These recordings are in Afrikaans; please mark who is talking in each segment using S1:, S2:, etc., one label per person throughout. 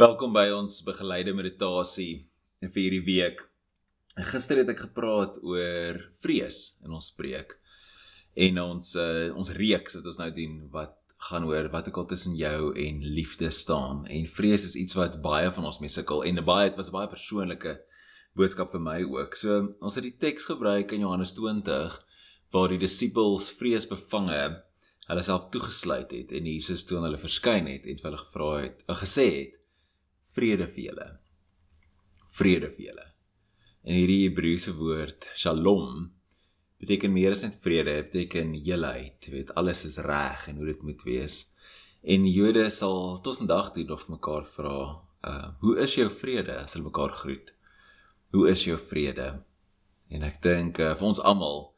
S1: Welkom by ons begeleide meditasie vir hierdie week. Gister het ek gepraat oor vrees in ons preek en ons uh, ons reeks wat ons nou doen wat gaan oor wat ook al tussen jou en liefde staan en vrees is iets wat baie van ons mee sukkel en baie dit was baie persoonlike boodskap vir my ook. So ons het die teks gebruik in Johannes 20 waar die disippels vreesbevange hulle self toegesluit het en Jesus toe aan hulle verskyn het en hulle gevra het, of gesê het vrede vir julle. Vrede vir julle. En hierdie Hebreëse woord Shalom beteken meer as net vrede, beteken heelheid, weet alles is reg en hoe dit moet wees. En Jode sal tot vandag toe nog mekaar vra, uh, hoe is jou vrede as hulle mekaar groet? Hoe is jou vrede? En ek dink uh, vir ons almal,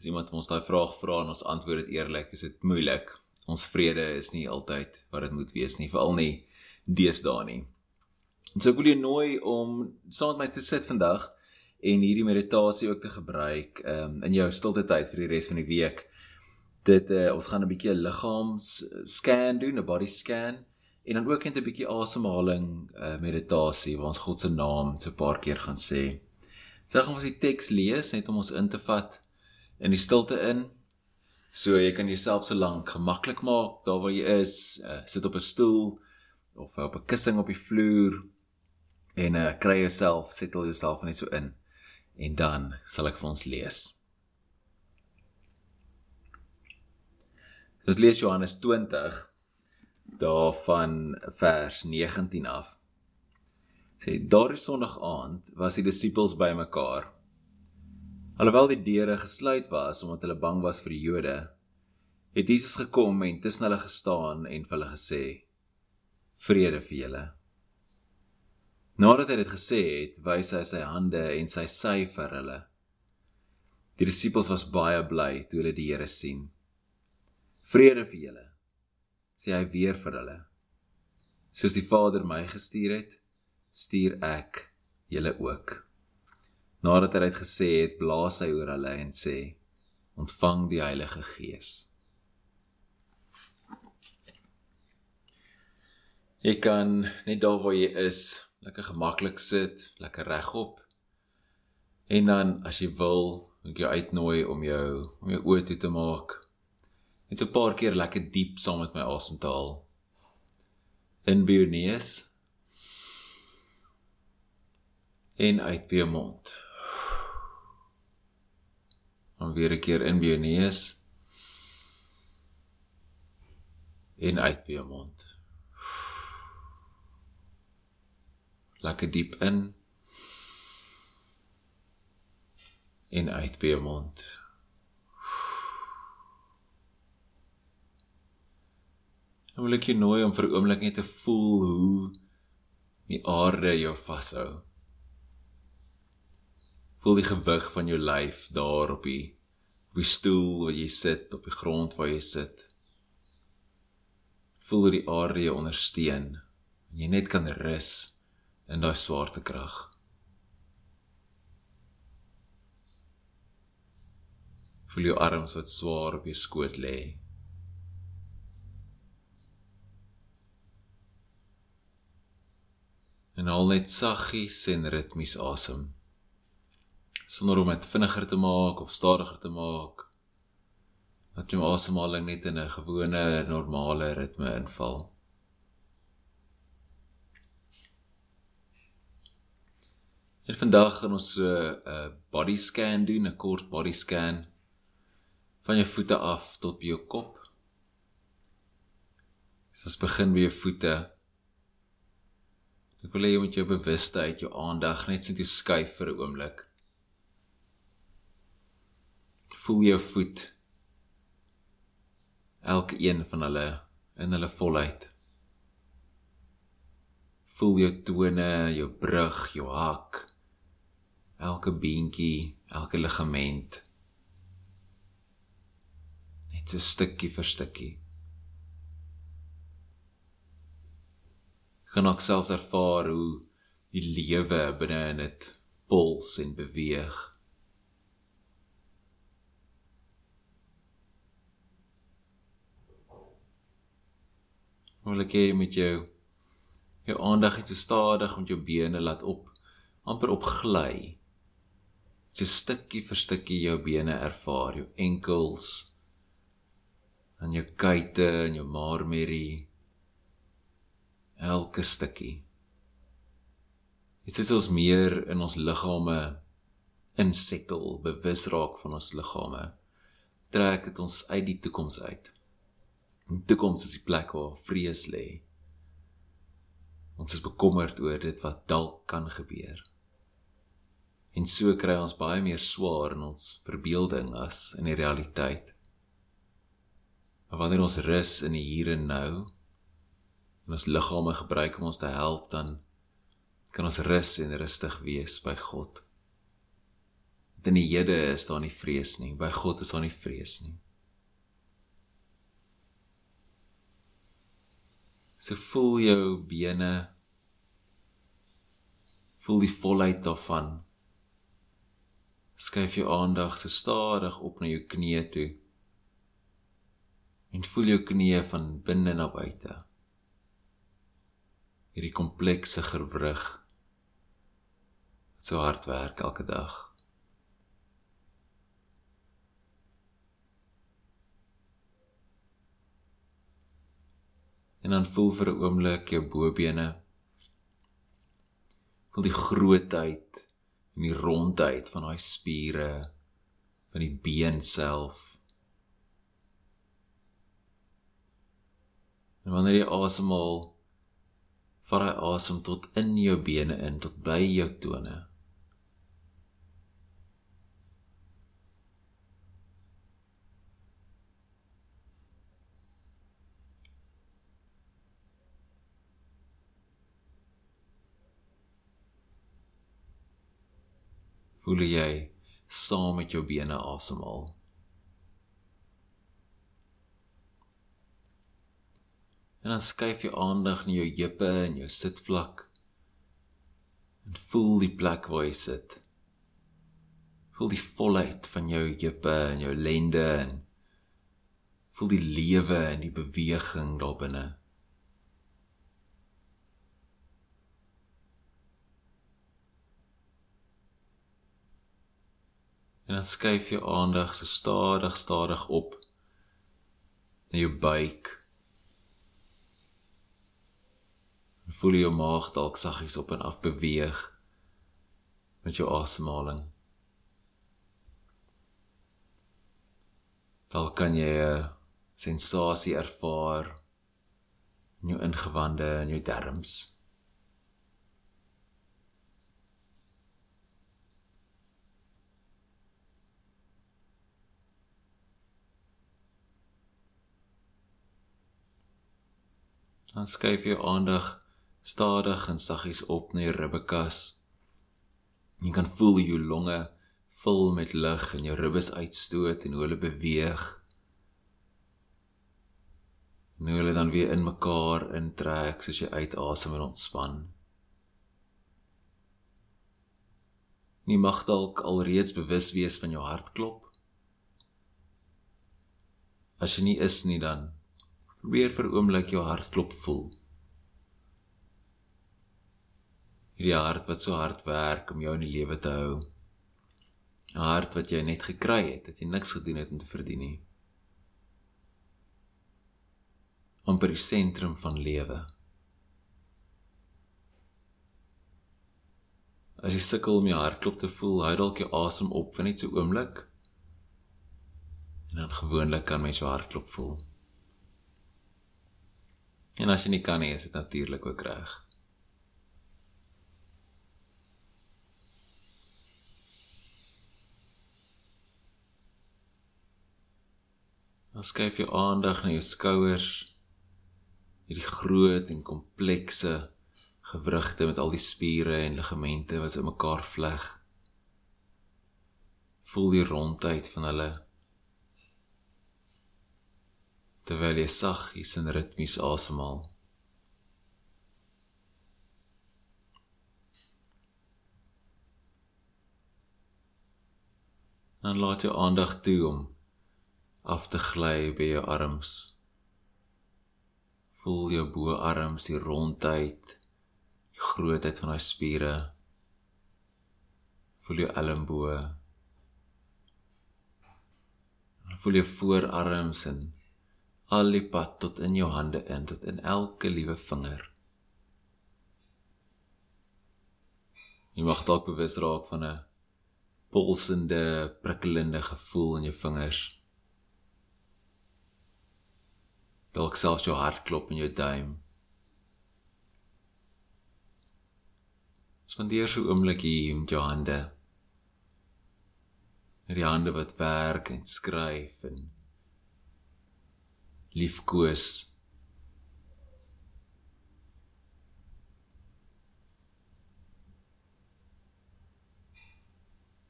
S1: as iemand ons daai vraag vra en ons antwoord dit eerlik, is dit moeilik. Ons vrede is nie altyd wat dit moet wees nie, veral nie deesdae nie. En so ek wil jou nooi om saam met my te sit vandag en hierdie meditasie ook te gebruik um, in jou stilte tyd vir die res van die week. Dit uh, ons gaan 'n bietjie 'n liggaams scan doen, 'n body scan en dan ook net 'n bietjie asemhaling uh, meditasie waar ons God se naam so 'n paar keer gaan sê. So gaan ons die teks lees net om ons in te vat in die stilte in. So jy kan jouself so lank gemaklik maak daar waar jy is, uh, sit op 'n stoel of op 'n kussing op die vloer en uh, kry jouself settle jouself net so in en dan sal ek vir ons lees. Dis lees Johannes 20 daarvan vers 19 af. Sê daardie sonderdag aand was die disippels bymekaar. Alhoewel die deure gesluit was omdat hulle bang was vir die Jode, het Jesus gekom en tussen hulle gestaan en vir hulle gesê: Vrede vir julle. Nadat hy dit gesê het, wys hy sy hande en sy sy vir hulle. Die disippels was baie bly toe hulle die Here sien. Vrede vir julle, sê hy weer vir hulle. Soos die Vader my gestuur het, stuur ek julle ook. Nadat hy dit gesê het, blaas hy oor hulle en sê: Ontvang die Heilige Gees. Jy kan net daar waar jy is lekker gemaklik sit, lekker regop. En dan as jy wil, ek jou uitnooi om jou om jou oë toe te maak. Net so 'n paar keer lekker diep saam met my asem te haal. In by jou neus. En uit by jou mond. Dan weer 'n keer in by jou neus. En uit by jou mond. Lekker diep in en uit by jou mond. Nou wil ek jou nooi om vir 'n oomblik net te voel hoe die aarde jou vashou. Voel die gewig van jou lyf daar op die op die stoel waar jy sit, op die grond waar jy sit. Voel hoe die aarde jou ondersteun en jy net kan rus in daai swaartekrag. Voel jou arms wat swaar op jou skoot lê. En al net saggies en ritmies asem. Sonder om dit vinniger te maak of stadiger te maak. Dat jou asemhaling net in 'n gewone normale ritme inval. En vandag gaan ons so 'n uh, body scan doen, 'n kort body scan van jou voete af tot by jou kop. So ons begin by jou voete. Ek wil hê jy moet jou bewustheid, jou aandag net so toe skuif vir 'n oomblik. Voel jou voet. Elke een van hulle in hulle volheid. Voel jou tone, jou brug, jou hak elke beentjie, elke ligament net so stukkie vir stukkie. Kan ook selfs ervaar hoe die lewe binne in dit puls en beweeg. Wil ek hê met jou jou aandag net so stadig met jou bene laat op amper opgly. So stukkie vir stukkie jou bene ervaar, jou enkels, aan jou kuite en jou marmerie. Elke stukkie. Dit is ons meer in ons liggame insettel, bewus raak van ons liggame. Trek dit ons uit die toekoms uit. Die toekoms is die plek waar vrees lê. Ons is bekommerd oor dit wat dalk kan gebeur. En so kry ons baie meer swaar in ons verbeelding as in die realiteit. Maar wanneer ons rus in die hier en nou en ons liggame gebruik om ons te help, dan kan ons rus en rustig wees by God. In die hede is daar nie vrees nie, by God is daar nie vrees nie. So voel jou bene voel die volheid daarvan. Skuif jou aandag so stadig op na jou knieë toe. En voel jou knieë van binne na buite. Hierdie komplekse gewrig wat so hard werk elke dag. en dan voel vir 'n oomblik jou bobene voel die grootheid en die rondheid van daai spiere van die been self. En wanneer jy asemhaal vat hy asem tot in jou bene in tot by jou tone voel jy saam met jou bene asemhaal. En dan skuif jy aandag na jou heupe en jou sitvlak. En voel die plek waar jy sit. Voel die volheid van jou heupe en jou lende en voel die lewe en die beweging daar binne. En dan skuif jou aandag so stadig stadig op na jou buik. En voel jou maag dalk saggies op en af beweeg met jou asemhaling. Dalk kan jy 'n sensasie ervaar in jou ingewande en jou darmes. Dan skuif jou aandag stadig en saggies op na jou ribbekas. Jy kan voel jou longe vul met lug en jou ribbes uitstoot en hoe hulle beweeg. En hoe hulle dan weer in mekaar intrek soos jy uitasem en ontspan. Jy mag dalk alreeds bewus wees van jou hartklop. As jy nie is nie dan Probeer vir oomblik jou hartklop voel. Hierdie hart wat so hard werk om jou in die lewe te hou. 'n Hart wat jy net gekry het, dat jy niks gedoen het om te verdien nie. amper die sentrum van lewe. As jy sukkel om jou hartklop te voel, hou dalk jou asem op vir net so 'n oomblik. En dan gewoonlik kan mens jou hartklop voel. En as jy nie kan nie, is dit natuurlik ook reg. Dan skuif jou aandag na jou skouers. Hierdie groot en komplekse gewrigte met al die spiere en ligamente wat in mekaar vleg. Voel die rondheid van hulle terwyl jy saggies en ritmies asemhaal. Dan laat jou aandag toe om af te gly by jou arms. Voel jou boarms die rondheid grootheid van daai spiere. Voel jou elmboë. Voel jou voorarms en al die pad tot in jou hande in, tot in elke liewe vinger. Jy mag dalk bewus raak van 'n pulsende, prikkelende gevoel in jou vingers. Dalk selfs jou hartklop in jou duim. Spandeer so 'n oomblik hier met jou hande. Met die hande wat werk en skryf en liefkoes.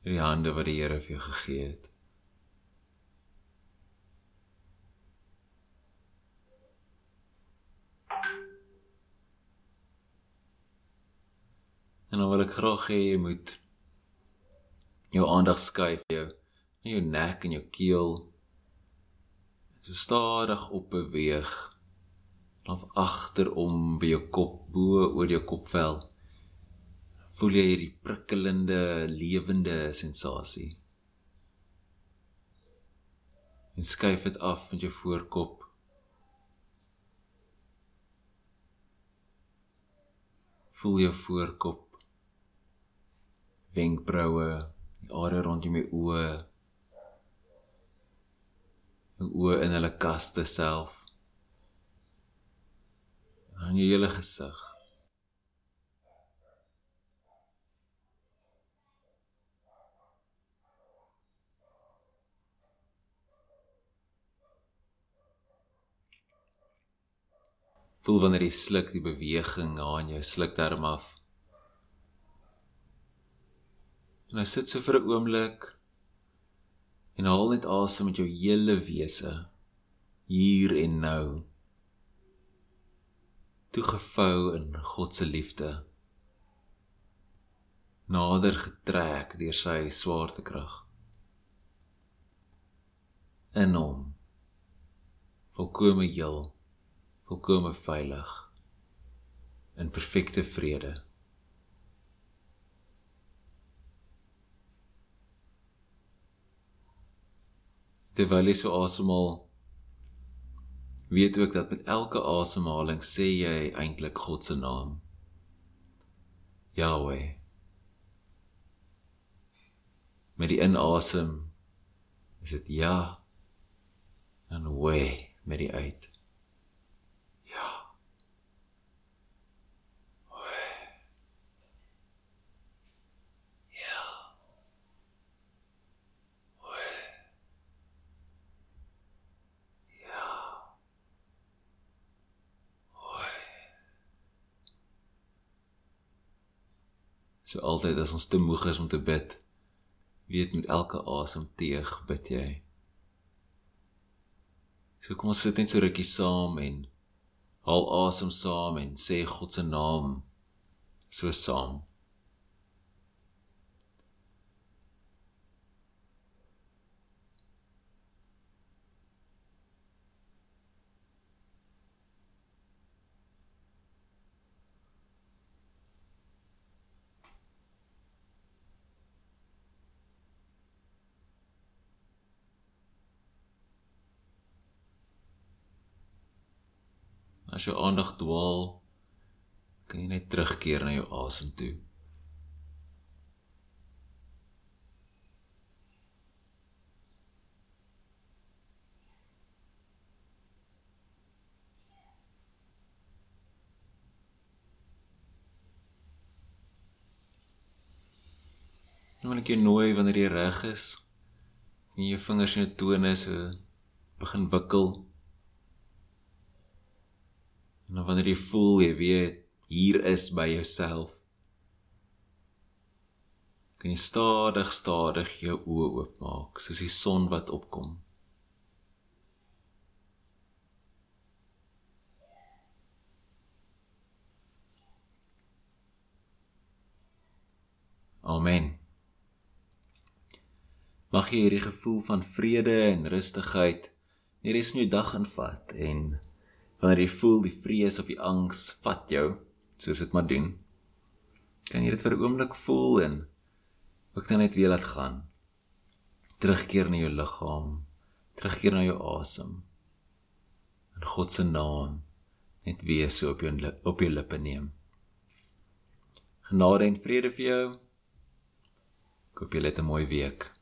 S1: Die hande wat die Here vir jou gegee het. En dan wil ek graag hê jy moet jou aandag skuif jou na jou nek en jou keel. So stadig op beweeg. Of agterom by jou kop, bo oor jou kopvel. Voel jy hierdie prikkelende, lewende sensasie. En skuif dit af met jou voorkop. Voel jou voorkop wenkbroue, die are rondom my oë. Oë in hulle kaste self. En jou hele gesig. Voel wanneer jy sluk die beweging aan jou slukdarm af. Nou sit so vir 'n oomblik en haal net asem met jou hele wese hier en nou. Toegevou in God se liefde. Nader getrek deur sy swaartekrag. In hom. Volkome heel, volkome veilig in perfekte vrede. Terwyl jy so asemhaal weet ook dat met elke asemhaling sê jy eintlik God se naam. Yahweh. Met die inasem is dit ja en we met die uit So altyd as ons te moeg is om te bid, weet met elke asemteug bid jy. So kom ons sit net so rukkie saam en haal asem saam en sê God se naam so saam. As jou aandag dwaal, kan jy net terugkeer na jou asem toe. Nou wil ek jou nooi wanneer jy reg is, en jou vingers en jou tone so begin wikkel En dan wanneer jy voel jy weet hier is by jouself. Kan jy stadig stadig jou oë oopmaak soos die son wat opkom. Amen. Mag jy hierdie gevoel van vrede en rustigheid hierdie res van jou dag invat en wanneer jy voel die vrees of die angs vat jou, soos dit maar doen, Kan jy dit vir 'n oomblik voel en ook dan net weer laat gaan. Terugkeer na jou liggaam, terugkeer na jou asem. In God se naam net weer so op jou op jou lippe neem. Genade en vrede vir jou. Ek hoop jy het 'n mooi week.